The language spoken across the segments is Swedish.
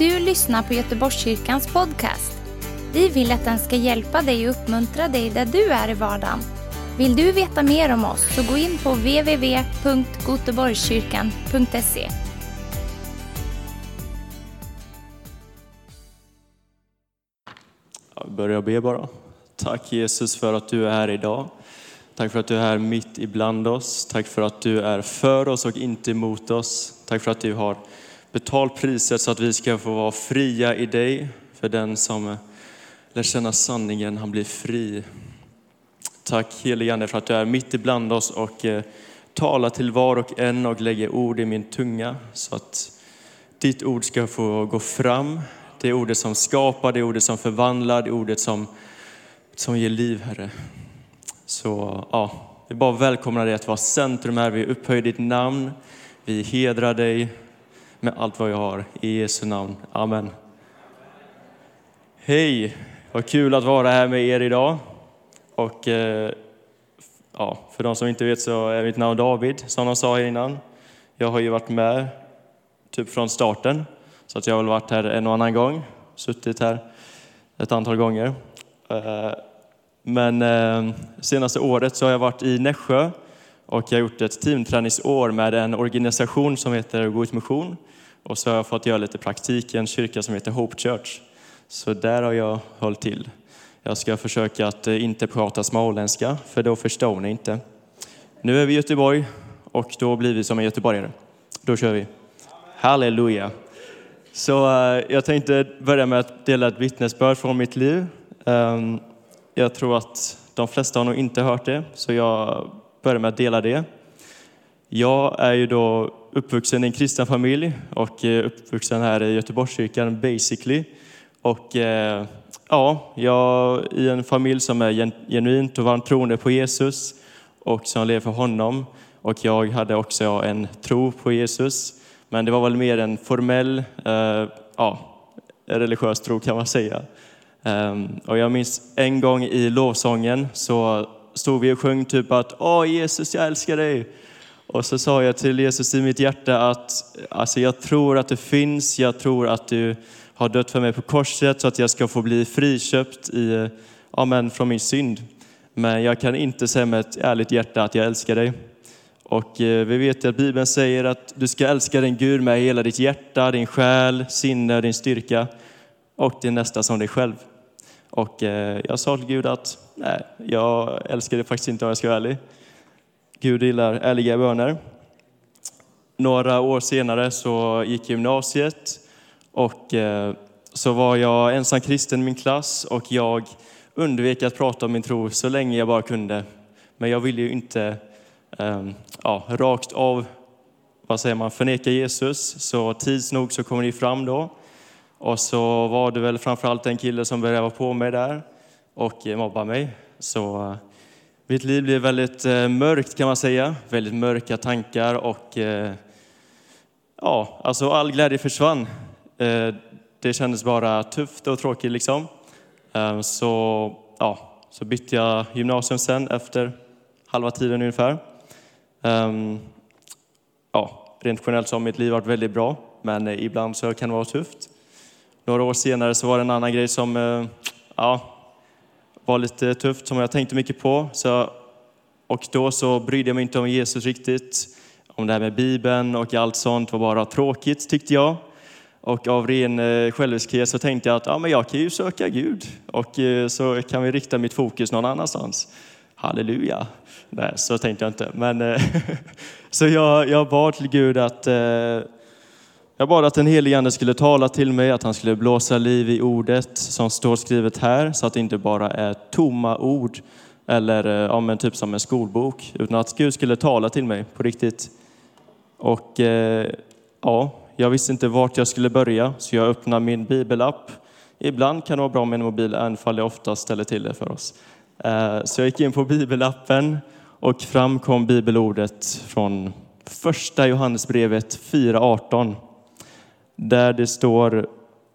du lyssnar på Göteborgskyrkans podcast. Vi vill att den ska hjälpa dig och uppmuntra dig där du är i vardagen. Vill du veta mer om oss så gå in på www.goteborgskyrkan.se. Jag börjar be bara. Tack Jesus för att du är här idag. Tack för att du är här mitt ibland oss. Tack för att du är för oss och inte emot oss. Tack för att du har Betal priset så att vi ska få vara fria i dig. För den som lär känna sanningen, han blir fri. Tack helige Ande för att du är mitt ibland oss och eh, talar till var och en och lägger ord i min tunga så att ditt ord ska få gå fram. Det ordet som skapar, det ordet som förvandlar, det ordet som, som ger liv, Herre. Så ja, vi bara välkomnar dig att vara centrum här. Vi upphöjer ditt namn. Vi hedrar dig med allt vad jag har. I Jesu namn. Amen. Hej! Vad kul att vara här med er idag. Och eh, ja, för de som inte vet så är mitt namn David, som de sa här innan. Jag har ju varit med typ från starten, så att jag har väl varit här en och annan gång, suttit här ett antal gånger. Eh, men eh, senaste året så har jag varit i Nässjö och jag har gjort ett teamträningsår med en organisation som heter God Mission. Och så har jag fått göra lite praktik i en kyrka som heter Hope Church. Så där har jag hållit till. Jag ska försöka att eh, inte prata småländska, för då förstår ni inte. Nu är vi i Göteborg och då blir vi som en göteborgare. Då kör vi. Halleluja! Så eh, jag tänkte börja med att dela ett vittnesbörd från mitt liv. Ehm, jag tror att de flesta har nog inte hört det, så jag börja med att dela det. Jag är ju då uppvuxen i en kristen familj och eh, uppvuxen här i Göteborgskyrkan basically. Och eh, ja, jag i en familj som är genuint och varmt troende på Jesus och som lever för honom. Och jag hade också en tro på Jesus, men det var väl mer en formell, eh, ja, religiös tro kan man säga. Ehm, och jag minns en gång i lovsången så stod vi och sjöng typ att Åh Jesus, jag älskar dig. Och så sa jag till Jesus i mitt hjärta att alltså jag tror att du finns, jag tror att du har dött för mig på korset så att jag ska få bli friköpt i, amen, från min synd. Men jag kan inte säga med ett ärligt hjärta att jag älskar dig. Och eh, vi vet att Bibeln säger att du ska älska din Gud med hela ditt hjärta, din själ, sinne, din styrka och din nästa som dig själv. Och eh, jag sa till Gud att nej, jag älskar det faktiskt inte om jag ska vara ärlig. Gud gillar ärliga böner. Några år senare så gick jag gymnasiet och eh, så var jag ensam kristen i min klass och jag undvek att prata om min tro så länge jag bara kunde. Men jag ville ju inte ehm, ja, rakt av vad säger man, förneka Jesus, så tids nog så kom det fram då. Och så var det väl framförallt en kille som började vara på mig där och mobba mig. Så eh, mitt liv blev väldigt eh, mörkt kan man säga, väldigt mörka tankar och eh, ja, alltså all glädje försvann. Det kändes bara tufft och tråkigt liksom. Så, ja, så bytte jag gymnasium sen efter halva tiden ungefär. Ehm, ja, rent generellt så har mitt liv varit väldigt bra, men ibland så kan det vara tufft. Några år senare så var det en annan grej som ja, var lite tufft, som jag tänkte mycket på. Så, och då så brydde jag mig inte om Jesus riktigt. Om det här med Bibeln och allt sånt var bara tråkigt tyckte jag. Och av ren eh, själviskhet så tänkte jag att ja, men jag kan ju söka Gud och eh, så kan vi rikta mitt fokus någon annanstans. Halleluja! Nej, så tänkte jag inte. Men, eh, så jag, jag bad till Gud att eh, jag bad att den helige Ande skulle tala till mig, att han skulle blåsa liv i ordet som står skrivet här, så att det inte bara är tomma ord eller eh, ja, men typ som en skolbok, utan att Gud skulle tala till mig på riktigt. Och eh, ja, jag visste inte vart jag skulle börja, så jag öppnade min bibelapp. Ibland kan det vara bra med en mobil, även om det oftast ställer till det för oss. Eh, så jag gick in på bibelappen och fram kom bibelordet från första Johannesbrevet 4.18 där det står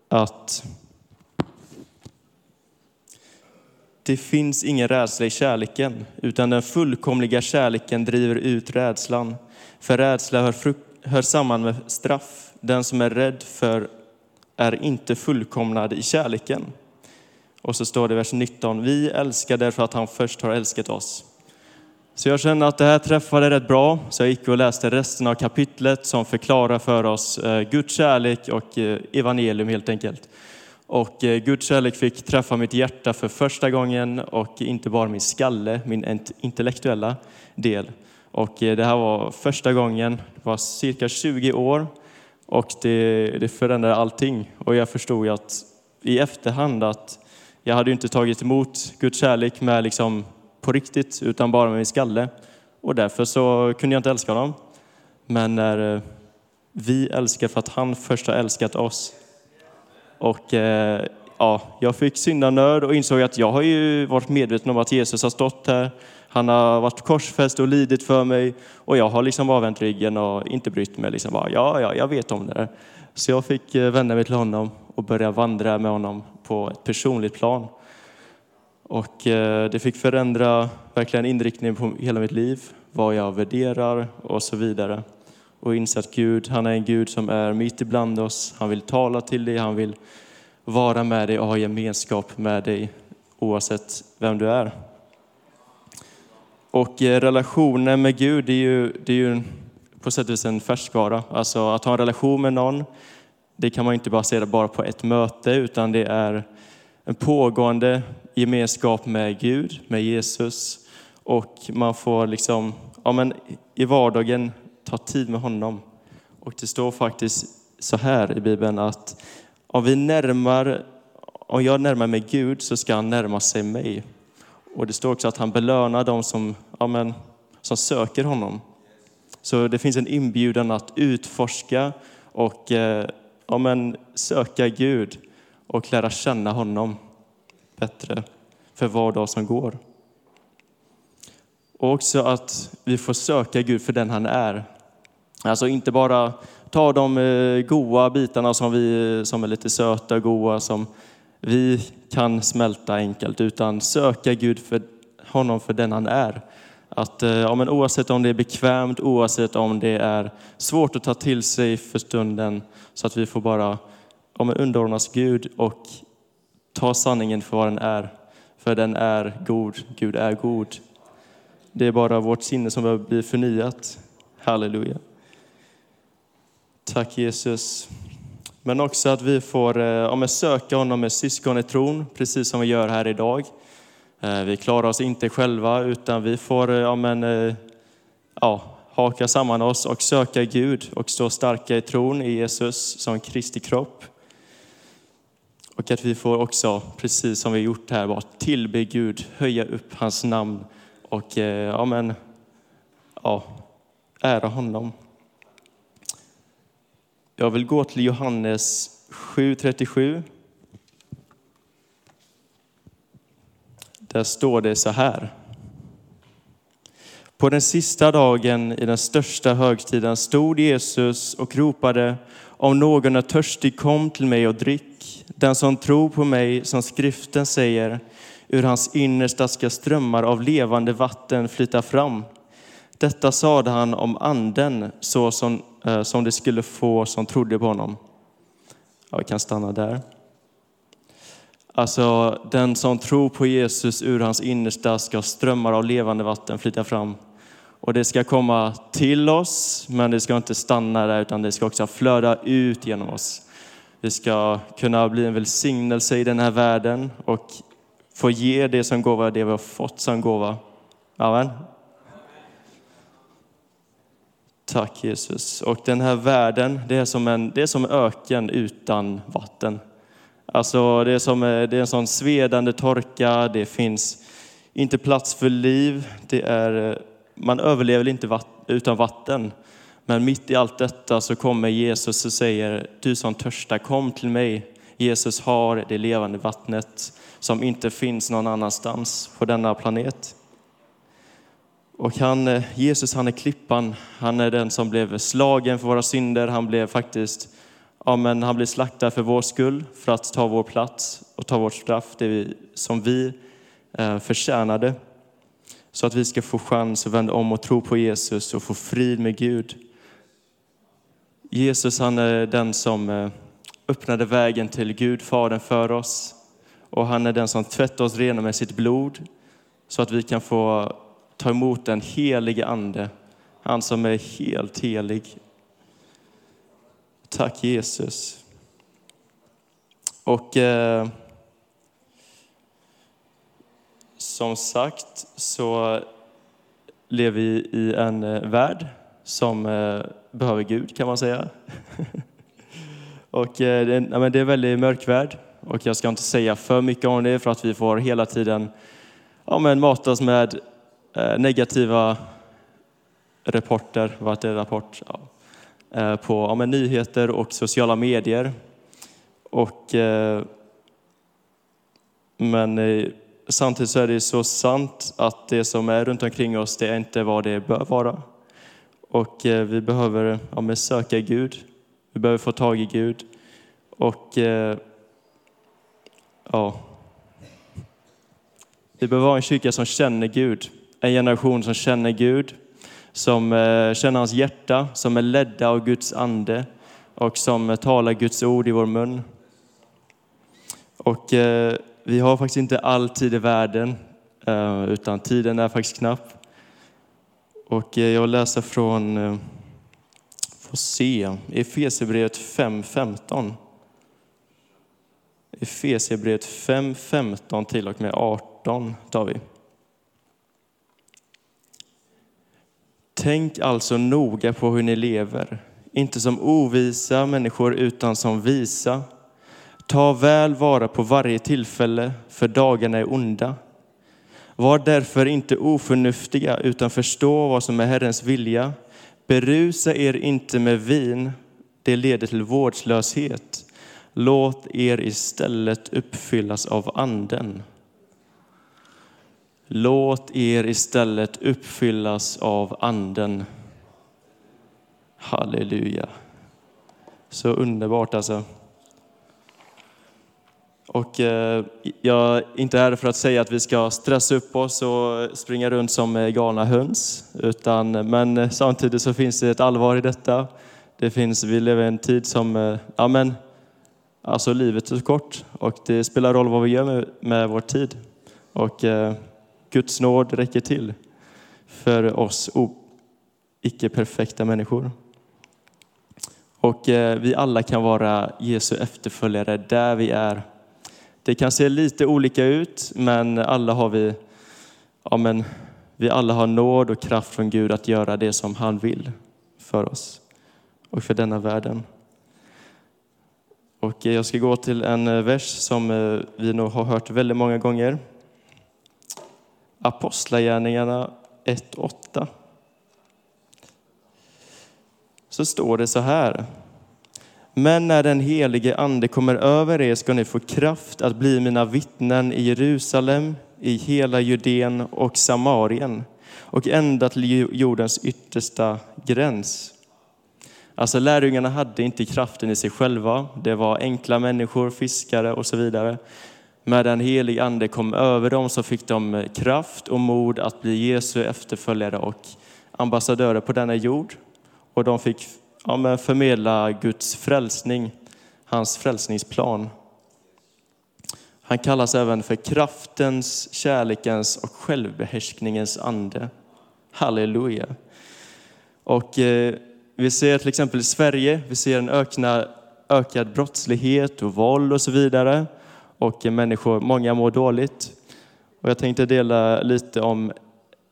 att det finns ingen rädsla i kärleken, utan den fullkomliga kärleken driver ut rädslan. För rädsla hör, hör samman med straff. Den som är rädd för är inte fullkomnad i kärleken. Och så står det i vers 19, vi älskar därför att han först har älskat oss. Så jag kände att det här träffade rätt bra, så jag gick och läste resten av kapitlet som förklarar för oss eh, Guds kärlek och eh, evangelium helt enkelt. Och eh, Guds kärlek fick träffa mitt hjärta för första gången och inte bara min skalle, min intellektuella del. Och det här var första gången, det var cirka 20 år och det, det förändrade allting. Och jag förstod att i efterhand att jag hade inte tagit emot Guds kärlek med liksom på riktigt, utan bara med min skalle. Och därför så kunde jag inte älska honom. Men när eh, vi älskar för att han först har älskat oss. Och eh, ja, jag fick syndanöd och insåg att jag har ju varit medveten om att Jesus har stått här. Han har varit korsfäst och lidit för mig och jag har liksom bara vänt ryggen och inte brytt mig. Liksom bara, ja, ja, jag vet om det där. Så jag fick eh, vända mig till honom och börja vandra med honom på ett personligt plan. Och eh, det fick förändra verkligen inriktningen på hela mitt liv, vad jag värderar och så vidare. Och inse att Gud, han är en Gud som är mitt ibland oss. Han vill tala till dig, han vill vara med dig och ha gemenskap med dig oavsett vem du är. Och eh, relationen med Gud, det är ju, det är ju på sätt och vis en färskvara. Alltså att ha en relation med någon, det kan man inte basera bara på ett möte, utan det är en pågående gemenskap med Gud, med Jesus. Och man får liksom, ja men i vardagen ta tid med honom. Och det står faktiskt så här i Bibeln att om vi närmar, om jag närmar mig Gud så ska han närma sig mig. Och det står också att han belönar dem som, ja men, som söker honom. Så det finns en inbjudan att utforska och eh, ja men, söka Gud och lära känna honom bättre för var dag som går. Och också att vi får söka Gud för den han är. Alltså inte bara ta de eh, goda bitarna som, vi, som är lite söta och goda som vi kan smälta enkelt, utan söka Gud för honom för den han är. Att, eh, ja, men oavsett om det är bekvämt, oavsett om det är svårt att ta till sig för stunden, så att vi får bara om men underordnas Gud och ta sanningen för vad den är. För den är god, Gud är god. Det är bara vårt sinne som behöver bli förnyat. Halleluja. Tack Jesus. Men också att vi får eh, ja, söka honom med syskon i tron, precis som vi gör här idag. Eh, vi klarar oss inte själva, utan vi får eh, ja, men, ja, haka samman oss och söka Gud och stå starka i tron i Jesus som Kristi kropp. Och att vi får också, precis som vi gjort här, bara tillbe Gud, höja upp hans namn och eh, ja, men, ja, ära honom. Jag vill gå till Johannes 7.37. Där står det så här. På den sista dagen i den största högtiden stod Jesus och ropade om någon är törstig kom till mig och drick. Den som tror på mig, som skriften säger, ur hans innersta ska strömmar av levande vatten flyta fram. Detta sade han om anden så som, eh, som det skulle få som trodde på honom. Ja, vi kan stanna där. Alltså, den som tror på Jesus ur hans innersta ska strömmar av levande vatten flyta fram. Och det ska komma till oss, men det ska inte stanna där, utan det ska också flöda ut genom oss. Vi ska kunna bli en välsignelse i den här världen och få ge det som gåva, det vi har fått som gåva. Amen. Tack Jesus. Och den här världen, det är som en, det är som öken utan vatten. Alltså det är, som, eh, det är en sån svedande torka, det finns inte plats för liv, det är, eh, man överlever inte utan vatten. Men mitt i allt detta så kommer Jesus och säger, du som törstar, kom till mig. Jesus har det levande vattnet som inte finns någon annanstans på denna planet. Och han, eh, Jesus han är klippan, han är den som blev slagen för våra synder. Han blev faktiskt ja, men han blir slaktad för vår skull, för att ta vår plats och ta vårt straff, det vi, som vi eh, förtjänade. Så att vi ska få chans att vända om och tro på Jesus och få frid med Gud. Jesus han är den som, eh, öppnade vägen till Gud, Fadern, för oss. Och han är den som tvättar oss rena med sitt blod så att vi kan få ta emot den helige Ande, han som är helt helig. Tack Jesus. Och eh, som sagt så lever vi i en eh, värld som eh, behöver Gud kan man säga. och eh, det, ja, men det är en väldigt mörk värld och jag ska inte säga för mycket om det för att vi får hela tiden ja, men matas med eh, negativa rapporter, vad är rapport? Ja, eh, Eh, på ja, men nyheter och sociala medier. Och, eh, men eh, samtidigt så är det så sant att det som är runt omkring oss, det är inte vad det bör vara. Och eh, vi behöver ja, söka Gud. Vi behöver få tag i Gud. Och eh, ja, vi behöver vara en kyrka som känner Gud. En generation som känner Gud, som eh, känner hans hjärta, som är ledda av Guds ande och som eh, talar Guds ord i vår mun. Och eh, vi har faktiskt inte all tid i världen, utan tiden är faktiskt knapp. Och jag vill läsa från, eh, får se, Efesierbrevet 5.15. Efesierbrevet 5.15 till och med 18 tar vi. Tänk alltså noga på hur ni lever, inte som ovisa människor utan som visa. Ta väl vara på varje tillfälle, för dagarna är onda. Var därför inte oförnuftiga, utan förstå vad som är Herrens vilja. Berusa er inte med vin, det leder till vårdslöshet. Låt er istället uppfyllas av Anden. Låt er istället uppfyllas av Anden. Halleluja. Så underbart alltså. Och eh, jag är inte här för att säga att vi ska stressa upp oss och springa runt som eh, galna höns. Utan, men eh, samtidigt så finns det ett allvar i detta. Det finns, vi lever i en tid som, eh, ja men, alltså livet är kort och det spelar roll vad vi gör med, med vår tid. Och eh, Guds nåd räcker till för oss icke-perfekta människor. Och eh, vi alla kan vara Jesu efterföljare där vi är det kan se lite olika ut, men alla har vi, ja men, vi alla har nåd och kraft från Gud att göra det som han vill för oss och för denna världen. Och eh, jag ska gå till en eh, vers som eh, vi nog har hört väldigt många gånger. Apostlagärningarna 1.8. Så står det så här. Men när den helige Ande kommer över er ska ni få kraft att bli mina vittnen i Jerusalem, i hela Judeen och Samarien och ända till jordens yttersta gräns. Alltså lärjungarna hade inte kraften i sig själva. Det var enkla människor, fiskare och så vidare. När den helige Ande kom över dem så fick de eh, kraft och mod att bli Jesu efterföljare och ambassadörer på denna jord. Och de fick ja, men förmedla Guds frälsning, hans frälsningsplan. Han kallas även för kraftens, kärlekens och självbehärskningens ande. Halleluja. Och eh, vi ser till exempel i Sverige, vi ser en ökna, ökad brottslighet och våld och så vidare. Och människor, många mår dåligt. Och jag tänkte dela lite om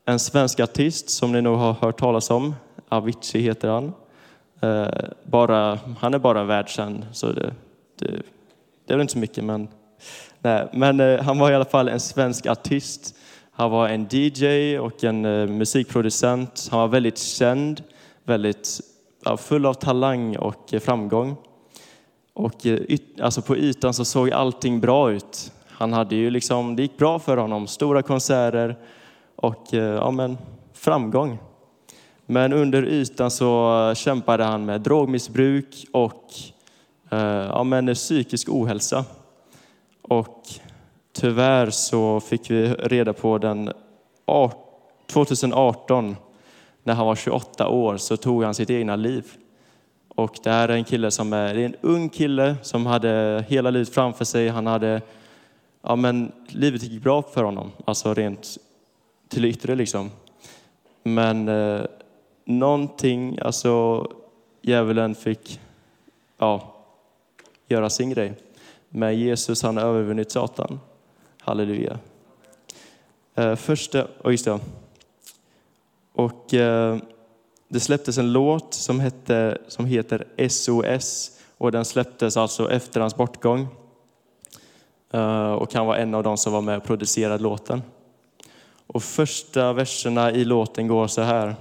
en svensk artist som ni nog har hört talas om. Avicii heter han. Eh, bara, han är bara världskänd, så det, det, det är väl inte så mycket. Men, nej. men eh, han var i alla fall en svensk artist. Han var en DJ och en eh, musikproducent. Han var väldigt känd, väldigt full av talang och eh, framgång. Och eh, alltså på ytan så såg allting bra ut. Han hade ju liksom, det gick bra för honom, stora konserter och eh, ja, men, framgång. Men under ytan så kämpade han med drogmissbruk och eh, ja, men psykisk ohälsa. Och tyvärr så fick vi reda på den 2018, när han var 28 år, så tog han sitt egna liv. Och det här är en kille som är, det är en ung kille som hade hela livet framför sig. Han hade, ja men livet gick bra för honom, alltså rent till yttre liksom. Men eh, någonting, alltså djävulen fick ja, göra sin grej. Men Jesus han har övervunnit Satan. Halleluja. Eh, första, oh just det. Och eh, det släpptes en låt som, hette, som heter SOS och den släpptes alltså efter hans bortgång. Eh, och kan vara en av de som var med och producerade låten. Och första verserna i låten går så här.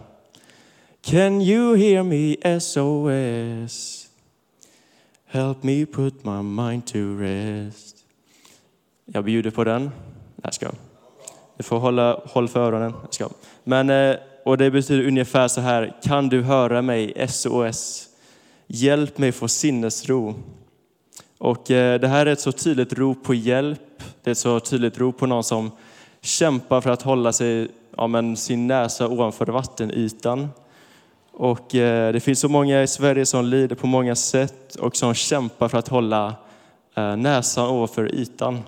Can you hear me SOS? Help me put my mind to rest. Jag bjuder på den. Jag ska. Du får hålla håll för öronen. Jag ska. Men, eh, och det betyder ungefär så här. Kan du höra mig? SOS. Hjälp mig få sinnesro. Och eh, det här är ett så tydligt rop på hjälp. Det är ett så tydligt rop på någon som kämpar för att hålla sig, ja, men sin näsa ovanför vattenytan. Och eh, det finns så många i Sverige som lider på många sätt och som kämpar för att hålla eh, näsan ovanför ytan.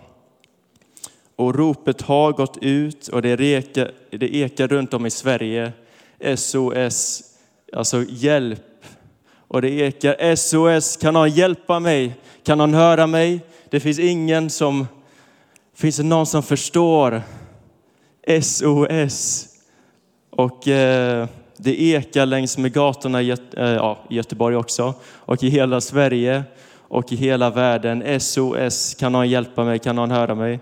Och ropet har gått ut och det ekar, det ekar runt om i Sverige. SOS, alltså hjälp. Och det ekar SOS, kan någon hjälpa mig? Kan någon höra mig? Det finns ingen som, finns det någon som förstår? SOS. Och eh, det ekar längs med gatorna i eh, ja, Göteborg också och i hela Sverige och i hela världen. SOS, kan någon hjälpa mig? Kan någon höra mig?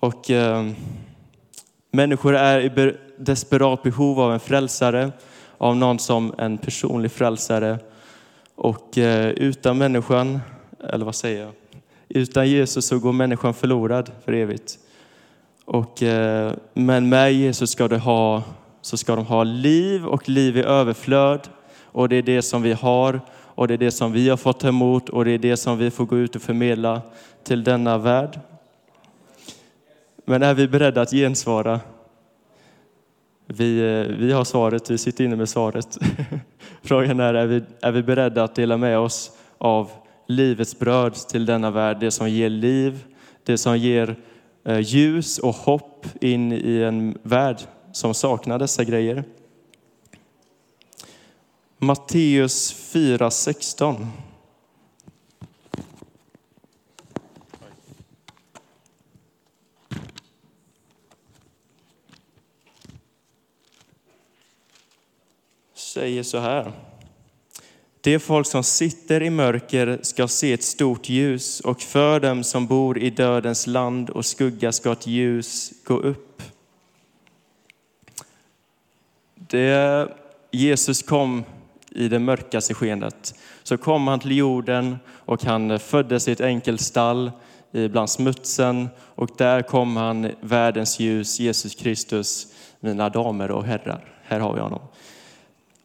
Och eh, människor är i desperat behov av en frälsare, av någon som en personlig frälsare. Och eh, utan människan, eller vad säger jag? Utan Jesus så går människan förlorad för evigt. Och, eh, men med Jesus ska, de ha, så ska de ha liv och liv i överflöd. Och det är det som vi har och det är det som vi har fått ta emot och det är det som vi får gå ut och förmedla till denna värld. Men är vi beredda att gensvara? Vi, eh, vi har svaret, vi sitter inne med svaret. Frågan är, är vi, är vi beredda att dela med oss av livets bröd till denna värld, det som ger liv, det som ger eh, ljus och hopp in i en värld som saknar dessa grejer. Matteus 4.16. säger så här. De folk som sitter i mörker ska se ett stort ljus och för dem som bor i dödens land och skugga ska ett ljus gå upp. Det Jesus kom i det mörkaste skenet så kom han till jorden och han föddes i ett enkelt stall bland smutsen och där kom han världens ljus, Jesus Kristus, mina damer och herrar. Här har vi honom.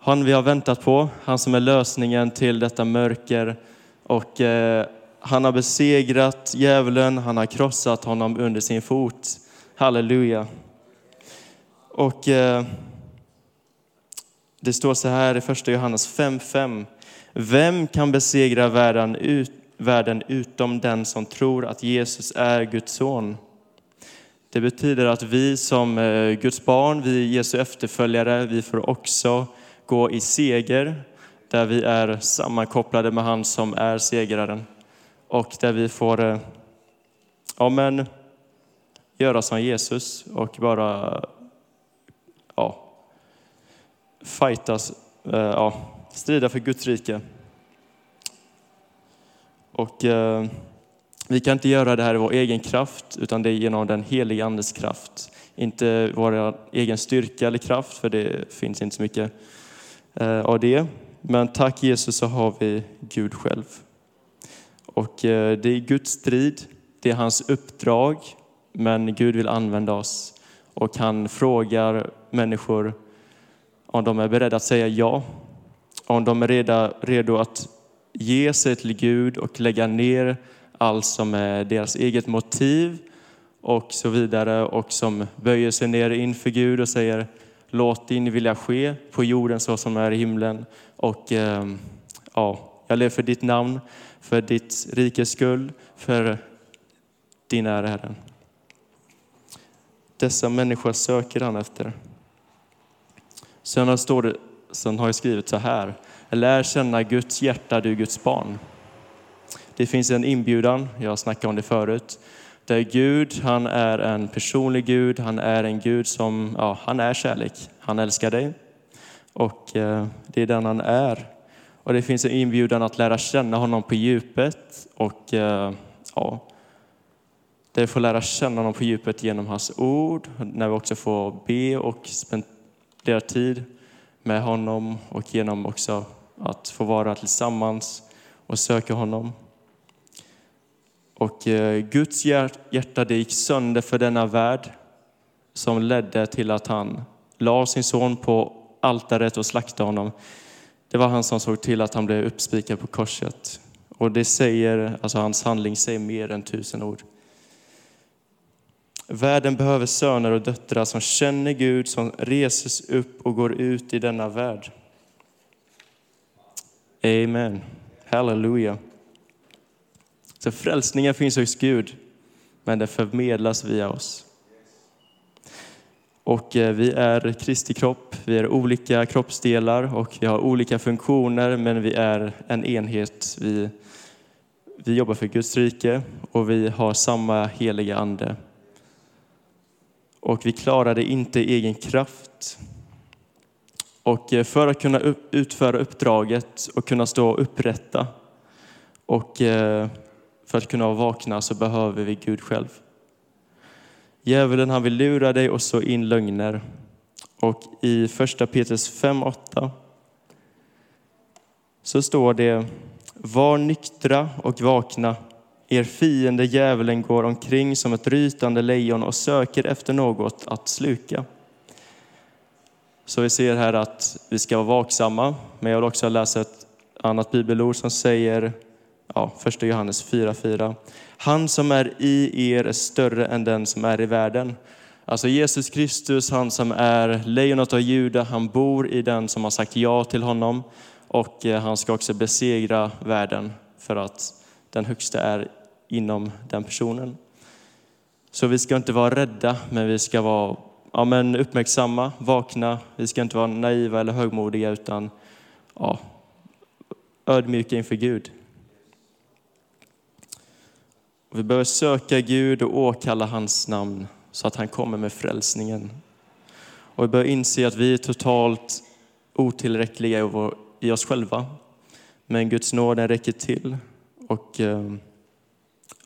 Han vi har väntat på, han som är lösningen till detta mörker. Och eh, han har besegrat djävulen, han har krossat honom under sin fot. Halleluja. Och eh, det står så här i första Johannes 5.5. Vem kan besegra världen, ut, världen utom den som tror att Jesus är Guds son? Det betyder att vi som eh, Guds barn, vi Jesu efterföljare, vi får också gå i seger, där vi är sammankopplade med han som är segraren. Och där vi får eh, ja, men, göra som Jesus och bara ja, fightas, eh, ja, strida för Guds rike. Och eh, vi kan inte göra det här i vår egen kraft, utan det är genom den helige Andes kraft. Inte vår egen styrka eller kraft, för det finns inte så mycket Eh, av det. Men tack Jesus så har vi Gud själv. Och eh, det är Guds strid, det är hans uppdrag, men Gud vill använda oss. Och han frågar människor om de är beredda att säga ja, om de är redo, redo att ge sig till Gud och lägga ner allt som är deras eget motiv och så vidare och som böjer sig ner inför Gud och säger Låt din vilja ske på jorden så som är i himlen. Och eh, ja, jag lever för ditt namn, för ditt rikes skull, för din ära, Herre. Dessa människor söker han efter. Sen står det, sen har jag skrivit så här. Lär känna Guds hjärta, du Guds barn. Det finns en inbjudan, jag snackade om det förut, där Gud, han är en personlig Gud, han är en Gud som, ja, han är kärlek. Han älskar dig och eh, det är den han är. Och det finns en inbjudan att lära känna honom på djupet och eh, ja, det får lära känna honom på djupet genom hans ord, när vi också får be och spendera tid med honom och genom också att få vara tillsammans och söka honom. Och eh, Guds hjärta det gick sönder för denna värld som ledde till att han la sin son på altaret och slaktade honom. Det var han som såg till att han blev uppspikad på korset. Och det säger, alltså hans handling säger mer än tusen ord. Världen behöver söner och döttrar som känner Gud, som reses upp och går ut i denna värld. Amen. Halleluja. Så frälsningen finns hos Gud, men den förmedlas via oss. Och eh, vi är Kristi kropp, vi är olika kroppsdelar och vi har olika funktioner, men vi är en enhet. Vi, vi jobbar för Guds rike och vi har samma heliga ande. Och vi klarar det inte i egen kraft. Och eh, för att kunna utföra uppdraget och kunna stå upprätta och eh, för att kunna vakna så behöver vi Gud själv. Djävulen han vill lura dig och så in lögner. Och i första Petrus 5.8 så står det Var nyktra och vakna. Er fiende djävulen går omkring som ett rytande lejon och söker efter något att sluka. Så vi ser här att vi ska vara vaksamma, men jag vill också läsa ett annat bibelord som säger ja, första Johannes 4.4. Han som är i er är större än den som är i världen. Alltså Jesus Kristus, han som är lejonet av Juda, han bor i den som har sagt ja till honom och eh, han ska också besegra världen för att den högsta är inom den personen. Så vi ska inte vara rädda, men vi ska vara ja, men uppmärksamma, vakna. Vi ska inte vara naiva eller högmodiga utan ja, ödmjuka inför Gud. Vi behöver söka Gud och åkalla hans namn så att han kommer med frälsningen. Och vi behöver inse att vi är totalt otillräckliga i oss själva. Men Guds nåd räcker till och eh,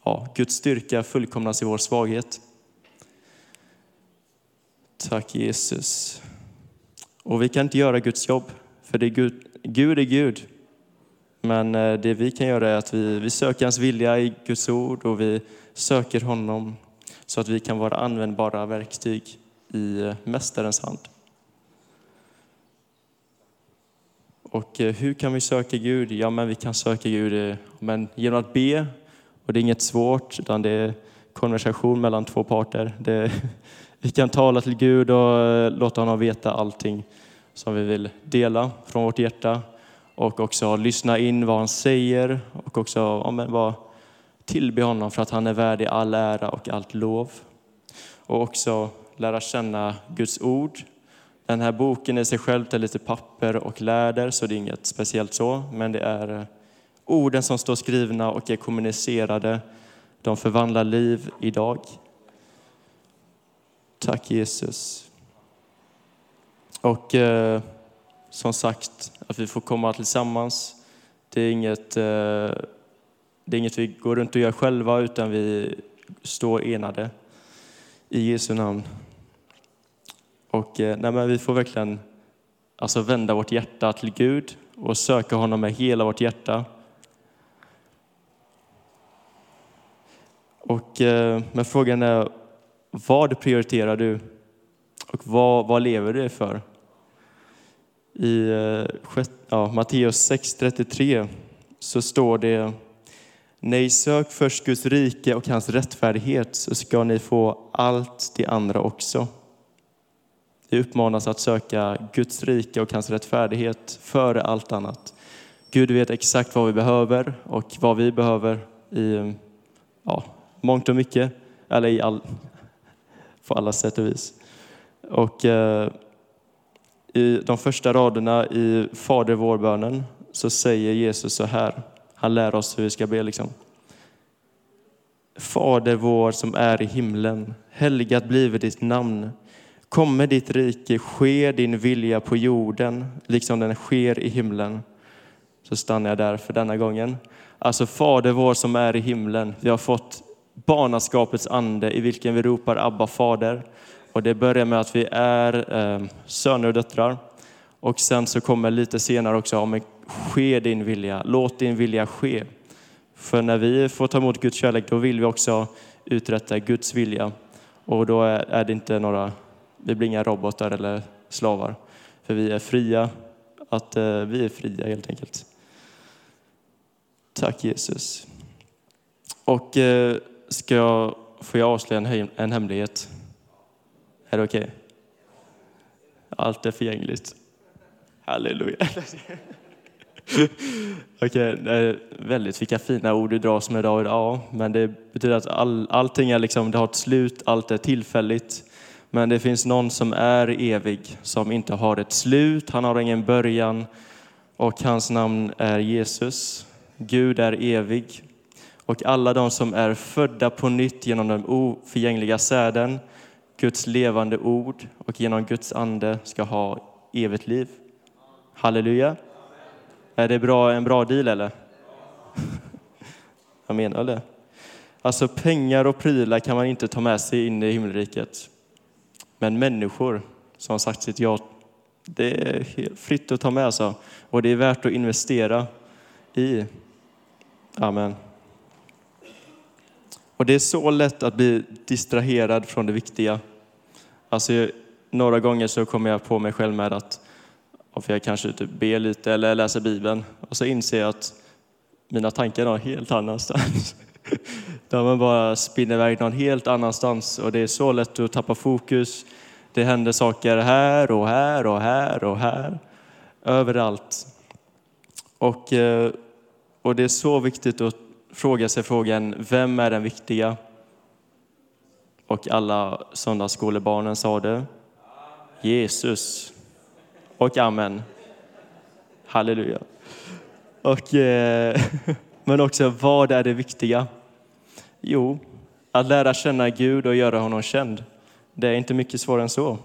ja, Guds styrka fullkomnas i vår svaghet. Tack Jesus. Och vi kan inte göra Guds jobb, för det är Gud, Gud är Gud. Men eh, det vi kan göra är att vi, vi söker hans vilja i Guds ord och vi söker honom så att vi kan vara användbara verktyg i eh, Mästarens hand. Och eh, hur kan vi söka Gud? Ja, men vi kan söka Gud men genom att be. Och det är inget svårt, utan det är konversation mellan två parter. Det, vi kan tala till Gud och låta honom veta allting som vi vill dela från vårt hjärta och också lyssna in vad han säger och också ja, men bara tillbe honom för att han är värdig all ära och allt lov. Och också lära känna Guds ord. Den här boken i sig själv är lite papper och läder, så det är inget speciellt så, men det är orden som står skrivna och är kommunicerade. De förvandlar liv idag. Tack Jesus. Och eh, som sagt, att vi får komma tillsammans. Det är inget, eh, det är inget vi går runt och gör själva, utan vi står enade i Jesu namn. Och eh, nej, men vi får verkligen alltså vända vårt hjärta till Gud och söka honom med hela vårt hjärta. Och, eh, men frågan är, vad prioriterar du? Och vad, vad lever du för? I eh, ja, Matteus 6.33 så står det Nej, sök först Guds rike och hans rättfärdighet så ska ni få allt det andra också. Vi uppmanas att söka Guds rike och hans rättfärdighet före allt annat. Gud vet exakt vad vi behöver och vad vi behöver i ja, mångt och mycket, eller i all, på alla sätt och vis. Och eh, i de första raderna i Fader vår-bönen så säger Jesus så här. Han lär oss hur vi ska be. Liksom. Fader vår som är i himlen. Helgat blive ditt namn. Komme ditt rike, ske din vilja på jorden, liksom den sker i himlen. Så stannar jag där för denna gången. Alltså Fader vår som är i himlen. Vi har fått barnaskapets ande i vilken vi ropar Abba Fader. Och det börjar med att vi är eh, söner och döttrar. Och sen så kommer lite senare också, om ske din vilja, låt din vilja ske. För när vi får ta emot Guds kärlek, då vill vi också uträtta Guds vilja. Och då är det inte några, vi blir inga robotar eller slavar. För vi är fria, att eh, vi är fria helt enkelt. Tack Jesus. Och eh, ska jag, får jag avslöja en, en hemlighet? Är det okej? Okay? Allt är förgängligt. Halleluja. Okej, okay, väldigt vilka fina ord du dras med idag. Ja, men det betyder att all, allting är liksom, det har ett slut, allt är tillfälligt. Men det finns någon som är evig, som inte har ett slut, han har ingen början och hans namn är Jesus. Gud är evig. Och alla de som är födda på nytt genom den oförgängliga säden, Guds levande ord och genom Guds ande ska ha evigt liv. Halleluja. Är det bra, en bra deal eller? Jag menar det. Alltså pengar och prylar kan man inte ta med sig in i himmelriket. Men människor som sagt sitt ja, det är fritt att ta med sig och det är värt att investera i. Amen. Och det är så lätt att bli distraherad från det viktiga. Alltså, några gånger så kommer jag på mig själv med att för jag kanske typ ber lite eller läser Bibeln och så inser jag att mina tankar är någon helt annanstans. De bara spinner iväg någon helt annanstans och det är så lätt att tappa fokus. Det händer saker här och här och här och här. Överallt. Och, eh, och det är så viktigt att fråga sig frågan, vem är den viktiga? Och alla söndagsskolebarnen sa det. Jesus och amen. Halleluja. Och, eh, men också, vad är det viktiga? Jo, att lära känna Gud och göra honom känd. Det är inte mycket svårare än så.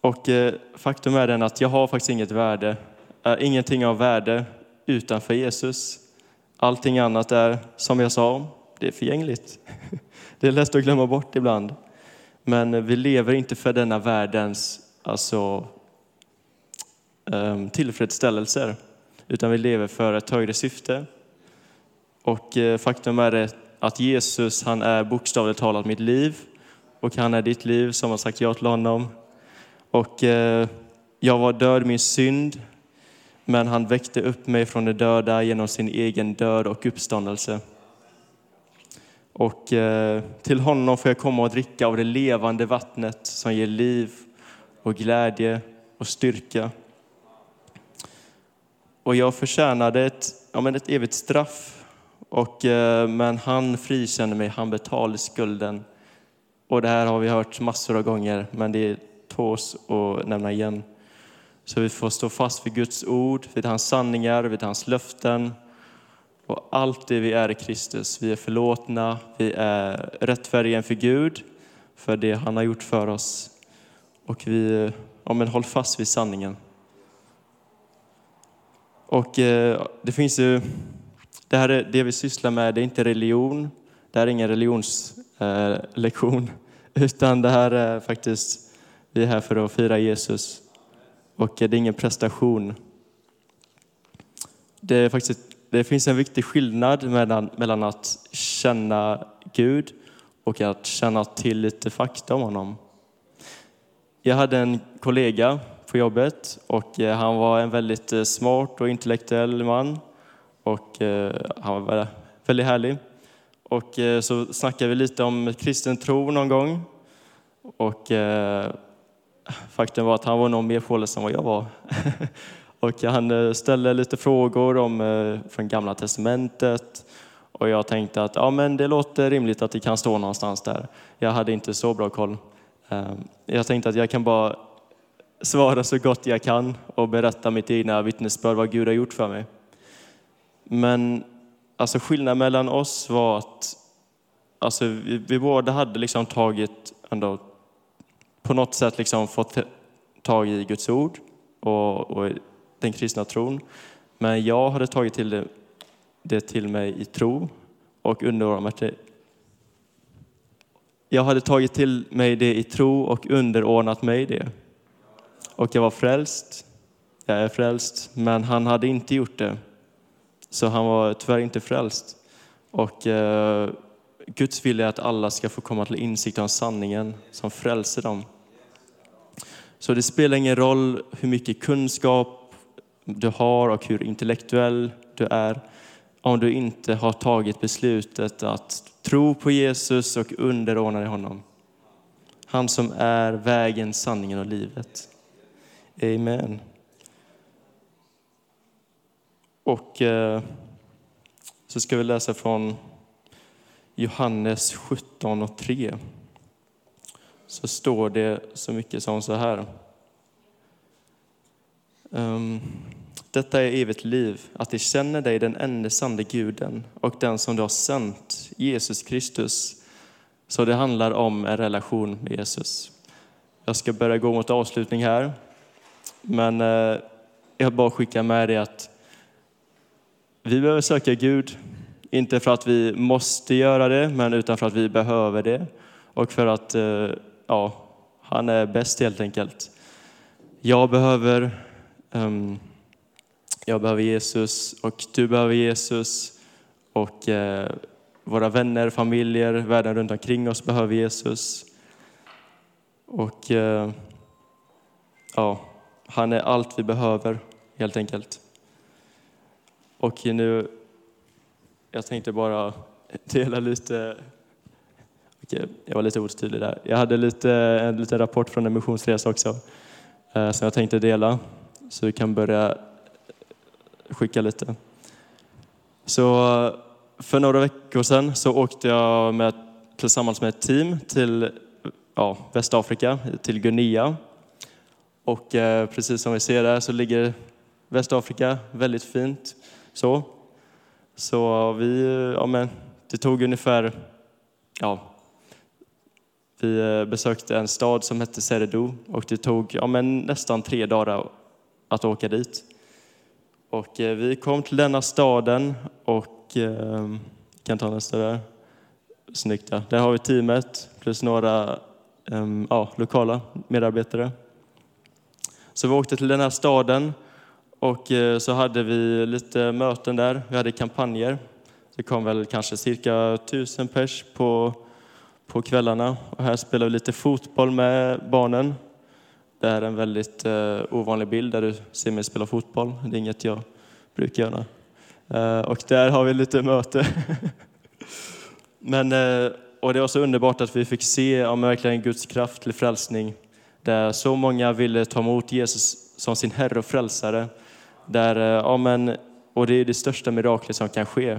Och eh, faktum är den att jag har faktiskt inget värde, eh, ingenting av värde utanför Jesus. Allting annat är, som jag sa, det är förgängligt. Det är lätt att glömma bort ibland. Men vi lever inte för denna världens alltså, ehm, tillfredsställelser, utan vi lever för ett högre syfte. Och eh, faktum är att Jesus, han är bokstavligt talat mitt liv och han är ditt liv som har sagt ja till honom. Och eh, jag var död min synd, men han väckte upp mig från de döda genom sin egen död och uppståndelse. Och eh, till honom får jag komma och dricka av det levande vattnet som ger liv och glädje och styrka. Och jag förtjänade ett, ja, men ett evigt straff, och, eh, men han frikände mig, han betalade skulden. Och det här har vi hört massor av gånger, men det tås att nämna igen. Så vi får stå fast vid Guds ord, vid hans sanningar, vid hans löften och allt det vi är i Kristus. Vi är förlåtna, vi är rättfärdiga inför Gud för det han har gjort för oss. Och vi, ja men håll fast vid sanningen. Och eh, det finns ju, det här är det vi sysslar med, det är inte religion, det här är ingen religionslektion, eh, utan det här är faktiskt, vi är här för att fira Jesus. Och det är ingen prestation. Det, är faktiskt, det finns en viktig skillnad mellan, mellan att känna Gud och att känna till lite fakta om honom. Jag hade en kollega på jobbet och eh, han var en väldigt eh, smart och intellektuell man och eh, han var väldigt härlig. Och så snackade vi lite om kristen tro någon gång och faktum var att han var nog mer påläst än vad jag var. Och han eh, ställde lite frågor om, eh, från Gamla Testamentet. Och jag tänkte att ja, men det låter rimligt att det kan stå någonstans där. Jag hade inte så bra koll. Ehm, jag tänkte att jag kan bara svara så gott jag kan och berätta mitt egna vittnesbörd, vad Gud har gjort för mig. Men alltså skillnaden mellan oss var att alltså, vi, vi båda hade liksom tagit, ändå, på något sätt liksom fått tag i Guds ord och, och den kristna tron. Men jag hade tagit till det, det till mig i tro och underordnat det. Jag hade tagit till mig det i tro och underordnat mig det. Och jag var frälst. Jag är frälst, men han hade inte gjort det. Så han var tyvärr inte frälst. Och eh, Guds vilja är att alla ska få komma till insikt om sanningen som frälser dem. Så det spelar ingen roll hur mycket kunskap du har och hur intellektuell du är om du inte har tagit beslutet att tro på Jesus och underordna dig honom. Han som är vägen, sanningen och livet. Amen. Och eh, så ska vi läsa från Johannes 17 och 3. Så står det så mycket som så här. Um, detta är evigt liv, att de känner dig, den enda sande guden och den som du har sänt, Jesus Kristus. Så det handlar om en relation med Jesus. Jag ska börja gå mot avslutning här. Men uh, jag bara skicka med dig att vi behöver söka Gud, inte för att vi måste göra det, men utan för att vi behöver det. Och för att eh, ja, han är bäst helt enkelt. Jag behöver, um, jag behöver Jesus och du behöver Jesus. Och uh, våra vänner, familjer, världen runt omkring oss behöver Jesus. Och uh, ja, han är allt vi behöver, helt enkelt. Och nu, jag tänkte bara dela lite Okej, jag var lite otydlig där. Jag hade lite, en liten rapport från en missionsresa också eh, som jag tänkte dela. Så vi kan börja skicka lite. Så för några veckor sedan så åkte jag med, tillsammans med ett team till ja, Västafrika, till Guinea. Och eh, precis som vi ser där så ligger Västafrika väldigt fint. Så, så vi, ja men, det tog ungefär, ja, vi eh, besökte en stad som hette Seredo och det tog ja, men nästan tre dagar att åka dit. Och eh, vi kom till denna staden och, eh, kan ta nästa där. Snyggt där. Där har vi teamet plus några eh, ja, lokala medarbetare. Så vi åkte till den här staden och eh, så hade vi lite möten där. Vi hade kampanjer. Det kom väl kanske cirka tusen pers på, på kvällarna. Och här spelade vi lite fotboll med barnen. Det är en väldigt eh, ovanlig bild där du ser mig spela fotboll. Det är inget jag brukar göra. Eh, och där har vi lite möte. Men, eh, och det var så underbart att vi fick se ja, verkligen Guds kraft till frälsning. Där så många ville ta emot Jesus som sin Herre och Frälsare. Där, eh, ja, men, och det är det största miraklet som kan ske.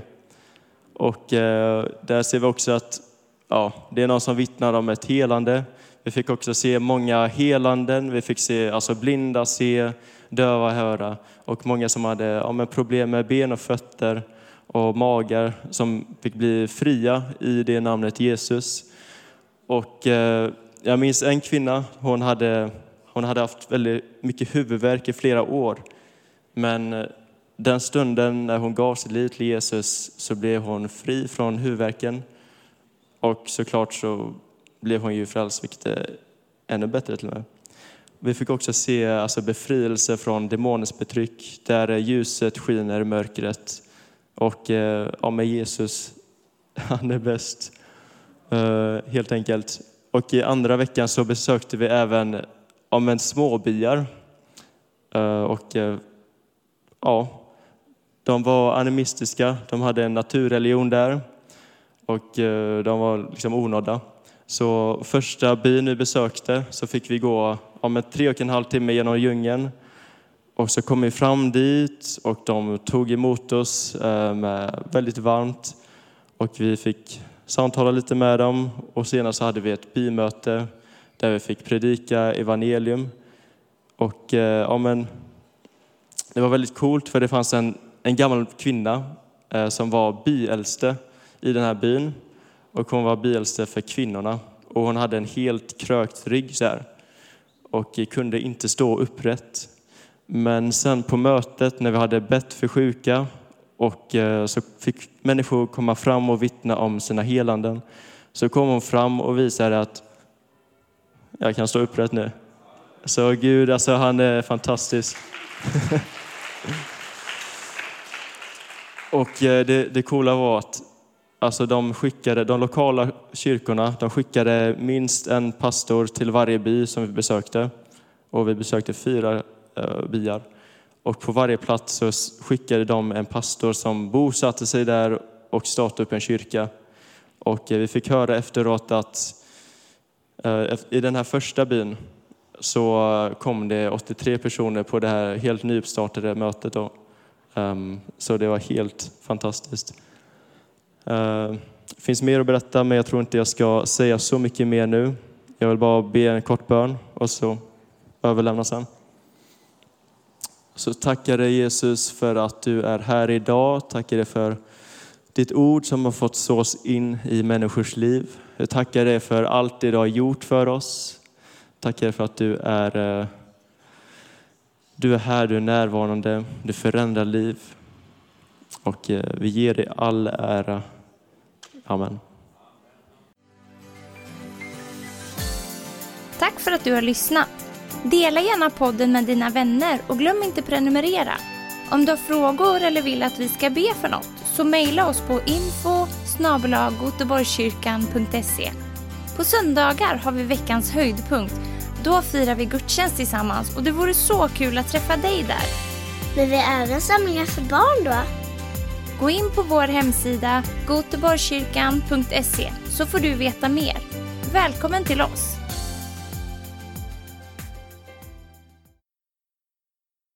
Och eh, där ser vi också att ja, det är någon som vittnar om ett helande. Vi fick också se många helanden, vi fick se alltså blinda se, döva höra och många som hade ja, men problem med ben och fötter och magar som fick bli fria i det namnet Jesus. Och eh, jag minns en kvinna, hon hade, hon hade haft väldigt mycket huvudvärk i flera år. Men eh, den stunden när hon gav sitt liv till Jesus så blev hon fri från huvudvärken. Och såklart så blev hon ju frälst, vilket är ännu bättre till och med. Vi fick också se alltså, befrielse från demonens betryck, där ljuset skiner i mörkret. Och eh, ja, med Jesus, han är bäst, eh, helt enkelt. Och i andra veckan så besökte vi även ja, småbyar. Och ja, de var animistiska, de hade en naturreligion där och eh, de var liksom onådda. Så första byn vi besökte så fick vi gå om en tre och en halv timme genom djungeln Och så kom vi fram dit och de tog emot oss eh, med väldigt varmt. Och vi fick samtala lite med dem och senare så hade vi ett bimöte där vi fick predika evangelium. Och eh, ja, men, det var väldigt coolt för det fanns en, en gammal kvinna eh, som var byäldste i den här byn. Och hon var byäldste för kvinnorna. Och hon hade en helt krökt rygg så här, och kunde inte stå upprätt. Men sen på mötet när vi hade bett för sjuka och eh, så fick människor komma fram och vittna om sina helanden. Så kom hon fram och visade att jag kan stå upprätt nu. Så Gud, alltså han är fantastisk. och eh, det, det coola var att alltså de, skickade, de lokala kyrkorna de skickade minst en pastor till varje by som vi besökte. Och vi besökte fyra uh, byar. Och på varje plats så skickade de en pastor som bosatte sig där och startade upp en kyrka. Och eh, vi fick höra efteråt att uh, i den här första byn så kom det 83 personer på det här helt nystartade mötet. Då. Um, så det var helt fantastiskt. Ehm, det uh, finns mer att berätta, men jag tror inte jag ska säga så mycket mer nu. Jag vill bara be en kort bön och så överlämna sen. Så tackar dig Jesus för att du är här idag. Tackar dig för ditt ord som har fått sås in i människors liv. Jag tackar dig för allt det du har gjort för oss. Tackar för att du är, eh, du är här, du är närvarande, du förändrar liv. Och eh, vi ger dig all ära. Amen. Tack för att du har lyssnat. Dela gärna podden med dina vänner och glöm inte prenumerera. Om du har frågor eller vill att vi ska be för något så mejla oss på info På söndagar har vi veckans höjdpunkt. Då firar vi gudstjänst tillsammans och det vore så kul att träffa dig där. Men vi har även samlingar för barn då? Gå in på vår hemsida goteborgskyrkan.se så får du veta mer. Välkommen till oss!